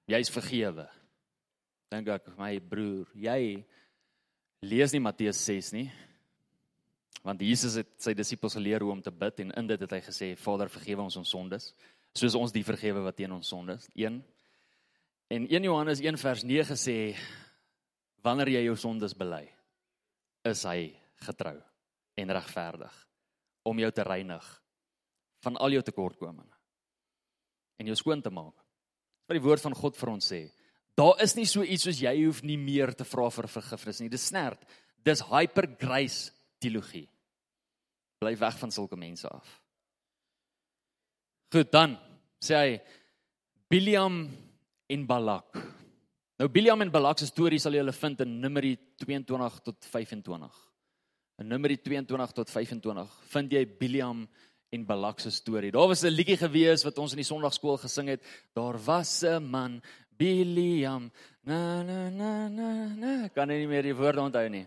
Jy's vergewe. Dink ek my broer, jy lees nie Matteus 6 nie. Want Jesus het sy disippels geleer hoe om te bid en in dit het hy gesê Vader vergewe ons ons sondes soos ons die vergewe wat teen ons sondes. 1 En 1 Johannes 1 vers 9 sê wanneer jy jou sondes bely, is hy getrou en regverdig om jou te reinig van al jou tekortkominge en jou skoon te maak. Wat die woord van God vir ons sê, daar is nie so iets soos jy hoef nie meer te vra vir vergifnis nie. Dis snert. Dis hyper grace teologie. Bly weg van sulke mense af. Goed, dan sê hy Biliam en Balak. Nou Biliam en Balak se storie sal jy hulle vind in Numeri 22 tot 25. In Numeri 22 tot 25 vind jy Biliam en Balak se storie. Daar was 'n liedjie gewees wat ons in die Sondagskool gesing het. Daar was 'n man Biliam na na na na na kan nie meer die woorde onthou nie.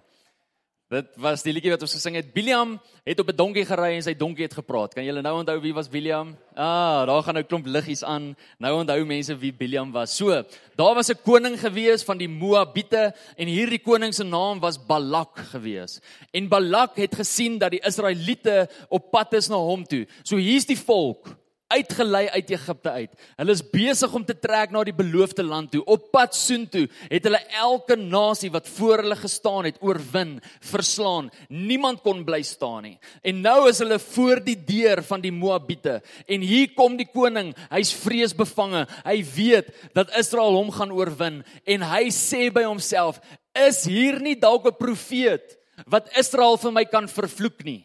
Dit was die liedjie wat ons gesing het. Biliam het op 'n donkie gery en sy donkie het gepraat. Kan julle nou onthou wie was Biliam? Ah, daar gaan nou klomp liggies aan. Nou onthou mense wie Biliam was. So, daar was 'n koning gewees van die Moabiete en hierdie koning se naam was Balak gewees. En Balak het gesien dat die Israeliete op pad is na hom toe. So hier's die volk uitgelei uit Egipte uit. Hulle is besig om te trek na die beloofde land toe. Op pad soontoe het hulle elke nasie wat voor hulle gestaan het oorwin, verslaan. Niemand kon bly staan nie. En nou is hulle voor die deur van die Moabiete. En hier kom die koning. Hy's vreesbevange. Hy weet dat Israel hom gaan oorwin en hy sê by homself: "Is hier nie dalk 'n profeet wat Israel vir my kan vervloek nie?"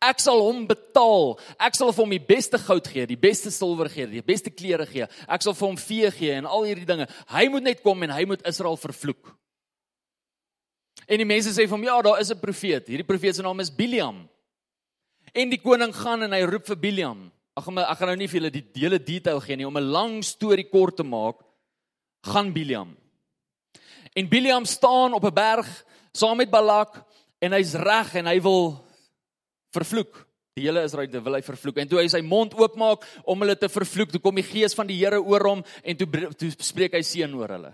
Ek sal hom betaal. Ek sal vir hom die beste goud gee, die beste silwer gee, die beste klere gee. Ek sal vir hom vee gee en al hierdie dinge. Hy moet net kom en hy moet Israel vervloek. En die mense sê vir hom, "Ja, daar is 'n profeet. Hierdie profeet se naam is Biliam." En die koning gaan en hy roep vir Biliam. Ag, ek gaan nou nie vir julle die hele detail gee nie om 'n lang storie kort te maak. Gaan Biliam. En Biliam staan op 'n berg saam met Balak en hy's reg en hy wil vervloek. Die hele Israeliete wil hy vervloek. En toe hy sy mond oopmaak om hulle te vervloek, toe kom die gees van die Here oor hom en toe toe spreek hy seën oor hulle.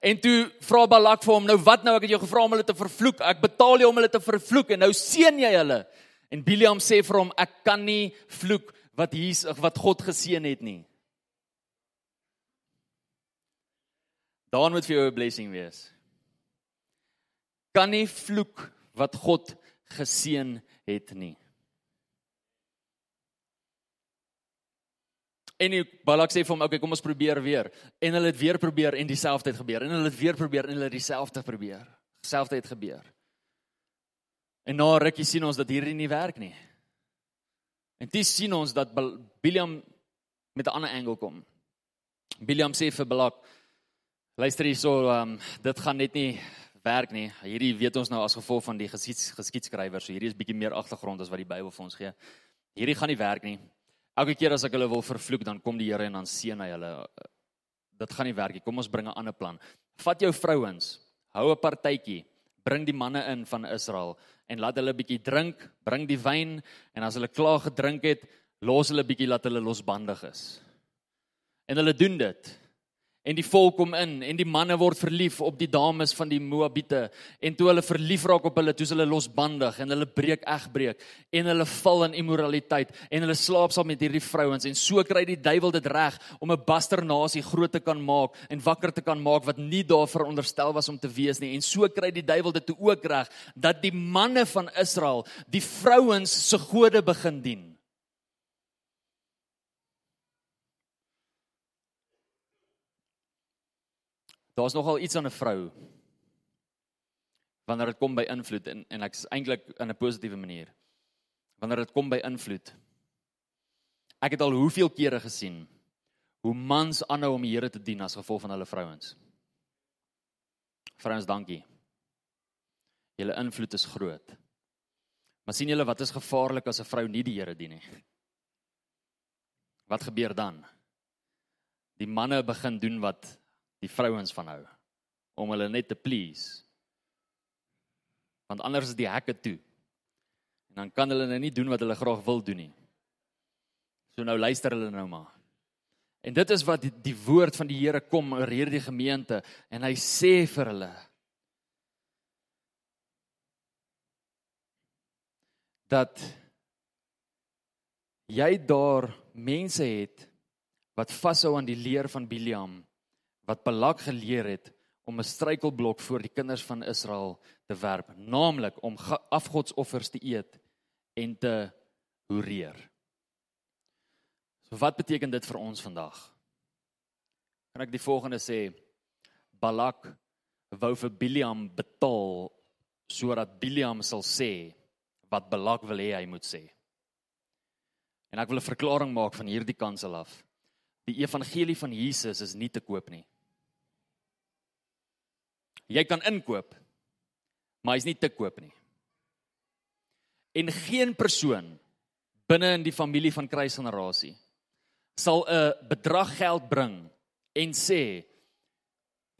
En toe vra Balak vir hom, "Nou wat nou? Ek het jou gevra om hulle te vervloek. Ek betaal jou om hulle te vervloek en nou seën jy hulle." En Biliam sê vir hom, "Ek kan nie vloek wat hier wat God geseën het nie." Daar moet vir jou 'n blessing wees. Kan nie vloek wat God geseën het nie. En Balak sê vir hom, "Oké, okay, kom ons probeer weer." En hulle het weer probeer en dieselfde het gebeur. En hulle het weer probeer en hulle het dieselfde probeer. Dieselfde het gebeur. En na rukkie sien ons dat hierdie nie werk nie. En dis sien ons dat Biliam met 'n ander angle kom. Biliam sê vir Balak, "Luister hierso, um, dit gaan net nie werk nie. Hierdie weet ons nou as gevolg van die geskieds, geskiedskrywers. So hierdie is bietjie meer agtergrond as wat die Bybel vir ons gee. Hierdie gaan nie werk nie. Elke keer as ek hulle wil vervloek, dan kom die Here en dan seën hy hulle. Dit gaan nie werk nie. Kom ons bring 'n ander plan. Vat jou vrouens, hou 'n partytjie, bring die manne in van Israel en laat hulle bietjie drink, bring die wyn en as hulle klaar gedrink het, los hulle bietjie laat hulle losbandig is. En hulle doen dit. En die volk kom in en die manne word verlief op die dames van die Moabiete. En toe hulle verlief raak op hulle, toe is hulle losbandig en hulle breek egbreek. En hulle val in immoraliteit en hulle slaap saam met hierdie vrouens. En so kry die duiwel dit reg om 'n basternasie groot te kan maak en wakker te kan maak wat nie daar veronderstel was om te wees nie. En so kry die duiwel dit ook reg dat die manne van Israel die vrouens se gode begin dien. Daar's nogal iets aan 'n vrou wanneer dit kom by invloed en en ek's eintlik in 'n positiewe manier. Wanneer dit kom by invloed. Ek het al hoeveel kere gesien hoe mans aanhou om die Here te dien as gevolg van hulle vrouens. Vrouens, dankie. Julle invloed is groot. Maar sien julle wat is gevaarlik as 'n vrou nie die Here dien nie? Wat gebeur dan? Die manne begin doen wat die vrouens van hou. om hulle net te please. Want anders is die hekke toe. En dan kan hulle nou nie doen wat hulle graag wil doen nie. So nou luister hulle nou maar. En dit is wat die, die woord van die Here kom oor hierdie gemeente en hy sê vir hulle dat jy daar mense het wat vashou aan die leer van Biliam wat Balak geleer het om 'n struikelblok voor die kinders van Israel te werp, naamlik om afgodsoffers te eet en te hoereer. So wat beteken dit vir ons vandag? Kan ek die volgende sê? Balak wou vir Biliam betaal sodat Biliam sal sê wat Balak wil hê hy moet sê. En ek wil 'n verklaring maak van hierdie kansel af. Die evangelie van Jesus is nie te koop nie. Jy kan inkoop, maar hy's nie te koop nie. En geen persoon binne in die familie van kruisgenerasie sal 'n bedrag geld bring en sê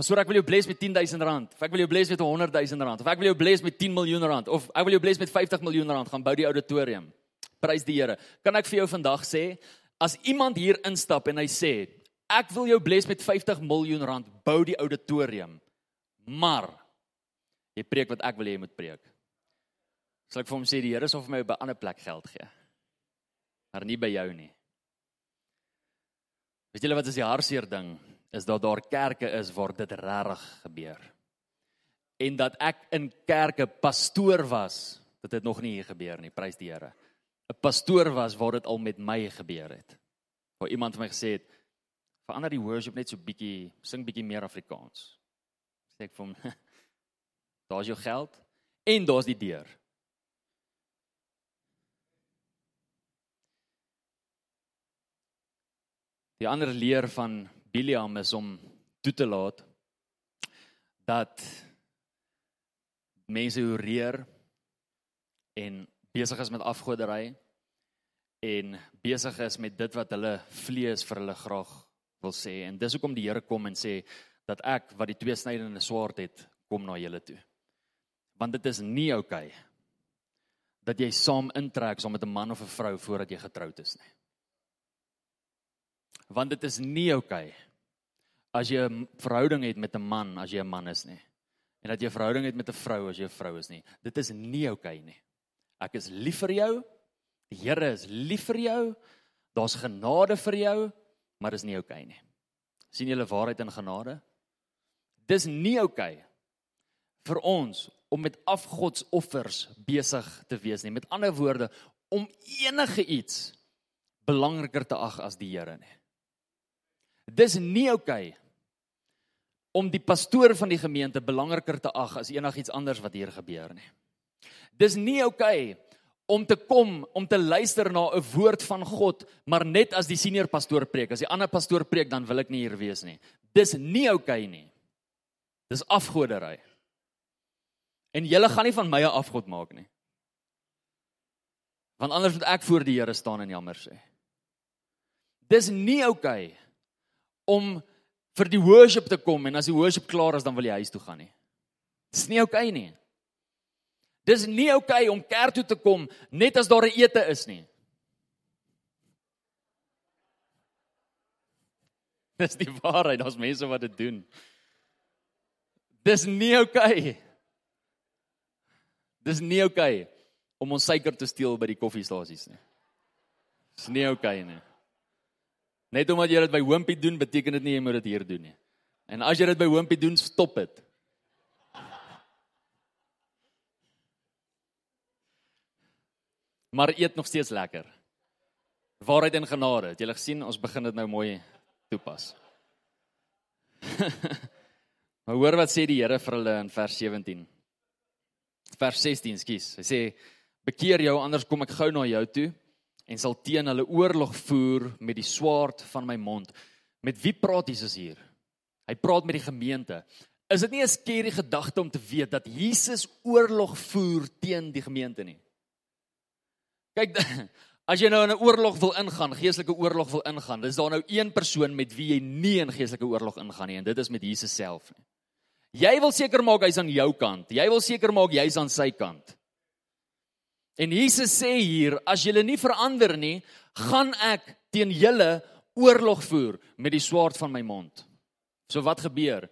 Pastoor, ek wil jou bless met 10000 rand. Of ek wil jou bless met 100000 rand. Of ek wil jou bless met 10 miljoen rand. Of ek wil jou bless met 50 miljoen rand gaan bou die auditorium. Prys die Here. Kan ek vir jou vandag sê as iemand hier instap en hy sê ek wil jou bless met 50 miljoen rand bou die auditorium. Maar jy preek wat ek wil hê jy moet preek. Sal ek vir hom sê die Here sal vir my op 'n ander plek geld gee. Maar nie by jou nie. Weet julle wat is die hartseer ding? Is dat daar kerke is waar dit regtig gebeur. En dat ek in kerke pastoor was, dit het nog nie hier gebeur nie, prys die Here. 'n Pastoor was waar dit al met my gebeur het. Waar iemand vir my gesê het, verander die worship net so bietjie, sing bietjie meer Afrikaans. Sê ek vir hom, daar's jou geld en daar's die deur. Die ander leer van Biliam is om toe te laat dat mense horeer en besig is met afgodery en besig is met dit wat hulle vlees vir hulle graag wil sê. En dis hoekom die Here kom en sê dat ek wat die twee snydende swaard het kom na julle toe. Want dit is nie oukei okay dat jy saam intrek saam met 'n man of 'n vrou voordat jy getroud is nie. Want dit is nie oukei okay as jy 'n verhouding het met 'n man as jy 'n man is nie. En dat jy 'n verhouding het met 'n vrou as jy 'n vrou is nie. Dit is nie oukei okay nie ek is lief vir jou. Die Here is lief vir jou. Daar's genade vir jou maar dis nie oukei okay nie. sien julle waarheid in genade? Dis nie oukei okay vir ons om met afgodsoffers besig te wees nie. Met ander woorde om enige iets belangriker te ag as die Here nie. Dis nie oukei okay om die pastoor van die gemeente belangriker te ag as enigiets anders wat hier gebeur nie. Dis nie oukei okay om te kom om te luister na 'n woord van God, maar net as die senior pastoor preek. As die ander pastoor preek, dan wil ek nie hier wees nie. Dis nie oukei okay nie. Dis afgodery. En julle gaan nie van my 'n afgod maak nie. Want anders moet ek voor die Here staan en jammer sê. Dis nie oukei okay om vir die worship te kom en as die worship klaar is dan wil jy huis toe gaan nie. Dis nie oukei okay nie. Dis nie oukei okay om kerk toe te kom net as daar 'n ete is nie. Dis die waarheid, daar's mense wat dit doen. Dis nie oukei. Okay. Dis nie oukei okay om ons suiker te steel by die koffiestasies nie. Dis nie oukei okay nie. Net omdat jy dit by Hoompie doen, beteken dit nie jy moet dit hier doen nie. En as jy dit by Hoompie doen, stop dit. Maar eet nog steeds lekker. Waarheid en genade. Het jy gesien ons begin dit nou mooi toepas. maar hoor wat sê die Here vir hulle in vers 17. Vers 16, skus. Hy sê: "Bekeer jou anders kom ek gou na jou toe." en sal teen hulle oorlog voer met die swaard van my mond. Met wie praat Jesus hier? Hy praat met die gemeente. Is dit nie 'n skerry gedagte om te weet dat Jesus oorlog voer teen die gemeente nie? Kyk, as jy nou in 'n oorlog wil ingaan, geestelike oorlog wil ingaan, dis daar nou een persoon met wie jy nie in geestelike oorlog ingaan nie en dit is met Jesus self nie. Jy wil seker maak hy's aan jou kant. Jy wil seker maak jy's aan sy kant. En Jesus sê hier, as julle nie verander nie, gaan ek teen julle oorlog voer met die swaard van my mond. So wat gebeur?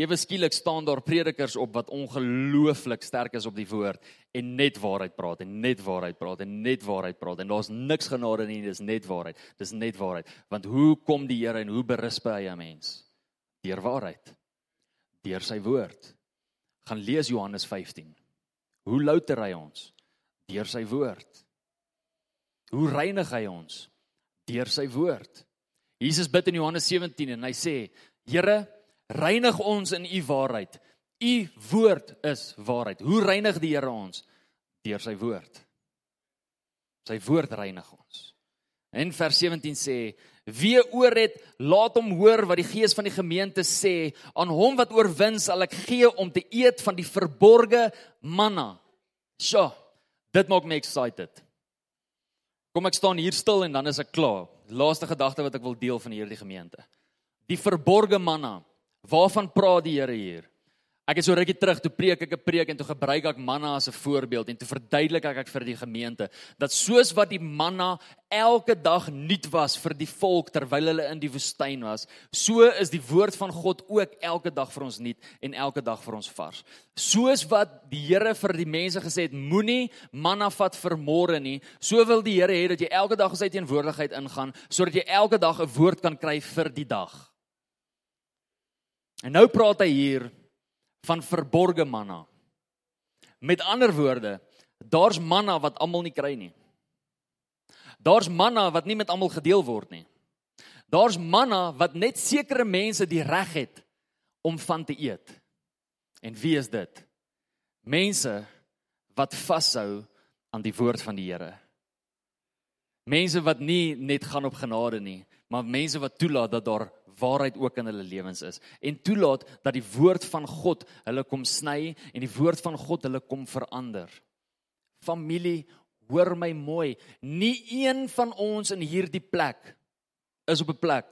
Ewe skielik staan daar predikers op wat ongelooflik sterk is op die woord en net waarheid praat en net waarheid praat en net waarheid praat en daar's niks genade nie, dis net waarheid. Dis net waarheid. Want hoe kom die Here en hoe berus hy 'n mens? Deur waarheid. Deur sy woord. Gaan lees Johannes 15. Hoe louter hy ons? Deur sy woord. Hoe reinig hy ons? Deur sy woord. Jesus bid in Johannes 17 en hy sê: Here, reinig ons in u waarheid. U woord is waarheid. Hoe reinig die Here ons? Deur sy woord. Sy woord reinig ons. En vers 17 sê: Wie oor het, laat hom hoor wat die Gees van die gemeente sê. Aan hom wat oorwin sal ek gee om te eet van die verborgde manna. Sjoe, dit maak my excited. Kom ek staan hier stil en dan is ek klaar. Laaste gedagte wat ek wil deel van hierdie gemeente. Die verborgde manna. Waarvan praat die Here hier? Ek het so rukkie terug toe preek ek 'n preek en toe gebruik ek manna as 'n voorbeeld en toe verduidelik ek ek vir die gemeente dat soos wat die manna elke dag nuut was vir die volk terwyl hulle in die woestyn was, so is die woord van God ook elke dag vir ons nuut en elke dag vir ons vars. Soos wat die Here vir die mense gesê het, moenie manna vat vir môre nie, so wil die Here hê dat jy elke dag in sy teenwoordigheid ingaan sodat jy elke dag 'n woord kan kry vir die dag. En nou praat hy hier van verborgde manna. Met ander woorde, daar's manna wat almal nie kry nie. Daar's manna wat nie met almal gedeel word nie. Daar's manna wat net sekere mense die reg het om van te eet. En wie is dit? Mense wat vashou aan die woord van die Here. Mense wat nie net gaan op genade nie, maar mense wat toelaat dat daar waarheid ook in hulle lewens is en toelaat dat die woord van God hulle kom sny en die woord van God hulle kom verander. Familie, hoor my mooi, nie een van ons in hierdie plek is op 'n plek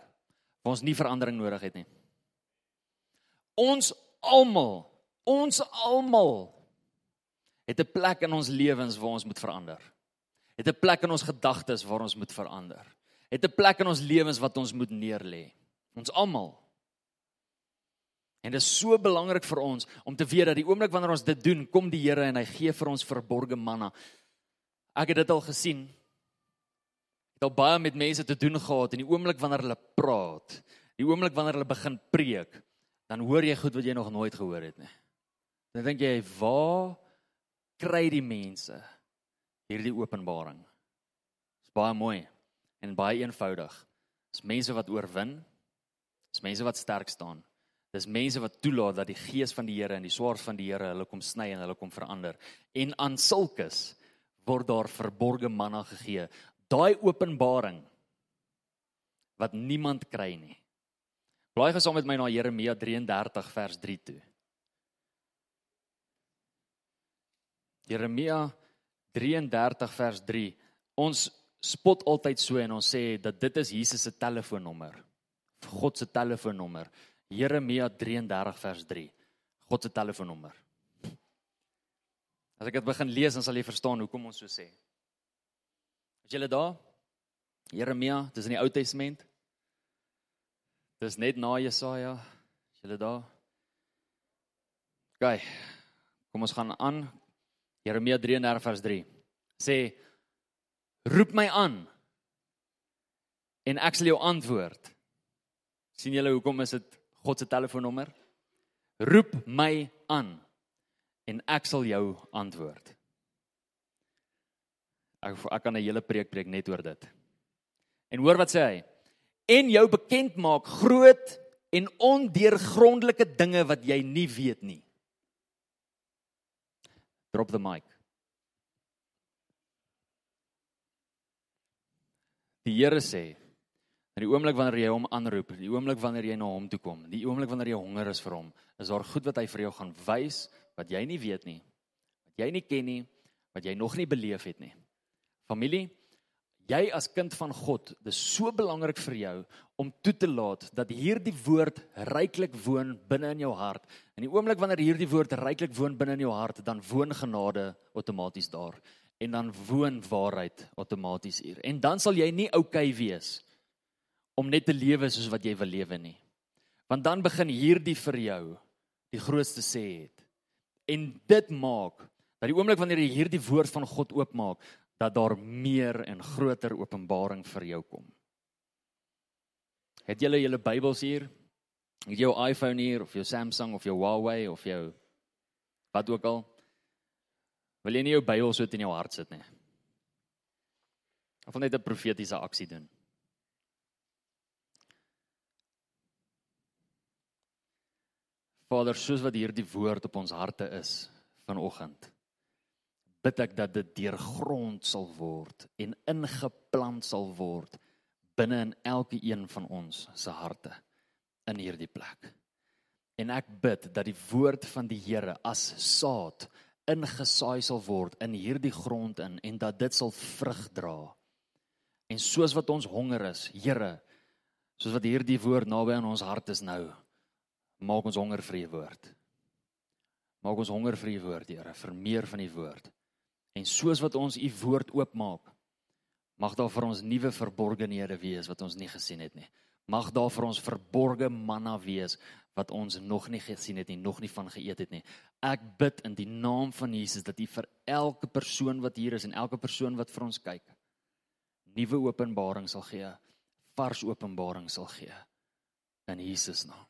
waar ons nie verandering nodig het nie. Ons almal, ons almal het 'n plek in ons lewens waar ons moet verander. Het 'n plek in ons gedagtes waar ons moet verander. Het 'n plek in ons lewens wat ons moet neerlê. Ons almal. En dit is so belangrik vir ons om te weet dat die oomblik wanneer ons dit doen, kom die Here en hy gee vir ons verborgde manna. Ek het dit al gesien. Ek het al baie met mense te doen gehad en die oomblik wanneer hulle praat, die oomblik wanneer hulle begin preek, dan hoor jy goed wat jy nog nooit gehoor het nie. Dan dink jy, "Waar kry die mense hierdie openbaring?" Dit is baie mooi en baie eenvoudig. Dis mense wat oorwin Dis mense wat sterk staan. Dis mense wat toelaat dat die gees van die Here en die swaard van die Here hulle kom sny en hulle kom verander. En aan sulkes word daar verborgde manna gegee. Daai openbaring wat niemand kry nie. Blaai gesaam met my na Jeremia 33 vers 3 toe. Jeremia 33 vers 3. Ons spot altyd so en ons sê dat dit is Jesus se telefoonnommer. God se telefoonnommer. Jeremia 33 vers 3. God se telefoonnommer. As ek dit begin lees dan sal jy verstaan hoekom ons so sê. As jy daar Jeremia, dis in die Ou Testament. Dis net na Jesaja. As jy daar. OK. Kom ons gaan aan. Jeremia 33 vers 3. Sê roep my aan en ek sal jou antwoord sien julle hoekom is dit God se telefoonnommer? Roep my aan en ek sal jou antwoord. Ek ek kan 'n hele preek preek net oor dit. En hoor wat sê hy? En jou bekend maak groot en ondeurgrondelike dinge wat jy nie weet nie. Drop the mic. Die Here sê In die oomblik wanneer jy hom aanroep, die oomblik wanneer jy na hom toe kom, die oomblik wanneer jy honger is vir hom, is daar goed wat hy vir jou gaan wys wat jy nie weet nie, wat jy nie ken nie, wat jy nog nie beleef het nie. Familie, Jy as kind van God, dis so belangrik vir jou om toe te laat dat hierdie woord ryklik woon binne in jou hart. In die oomblik wanneer hierdie woord ryklik woon binne in jou hart, dan woon genade outomaties daar en dan woon waarheid outomaties hier. En dan sal jy nie oukei okay wees om net te lewe soos wat jy wil lewe nie. Want dan begin hierdie vir jou die grootste sê het. En dit maak dat die oomblik wanneer jy hierdie woord van God oopmaak, dat daar meer en groter openbaring vir jou kom. Het julle julle Bybels hier? Het jou iPhone hier of jou Samsung of jou Huawei of jou wat ook al? Wil jy nie jou Bybel so in jou hart sit nie? Of net 'n profetiese aksie doen? Vader, soos wat hierdie woord op ons harte is vanoggend, bid ek dat dit deurgrond sal word en ingeplant sal word binne in elke een van ons se harte in hierdie plek. En ek bid dat die woord van die Here as saad ingesaai sal word in hierdie grond in en dat dit sal vrug dra. En soos wat ons honger is, Here, soos wat hierdie woord naby aan ons hart is nou, maak ons honger vir u woord. Maak ons honger vir u woord, Here, vir meer van u woord. En soos wat ons u woord oopmaak, mag daar vir ons nuwe verborgenhede wees wat ons nie gesien het nie. Mag daar vir ons verborgde manna wees wat ons nog nie gesien het nie, nog nie van geëet het nie. Ek bid in die naam van Jesus dat U vir elke persoon wat hier is en elke persoon wat vir ons kyk, nuwe openbaring sal gee, vars openbaring sal gee in Jesus naam.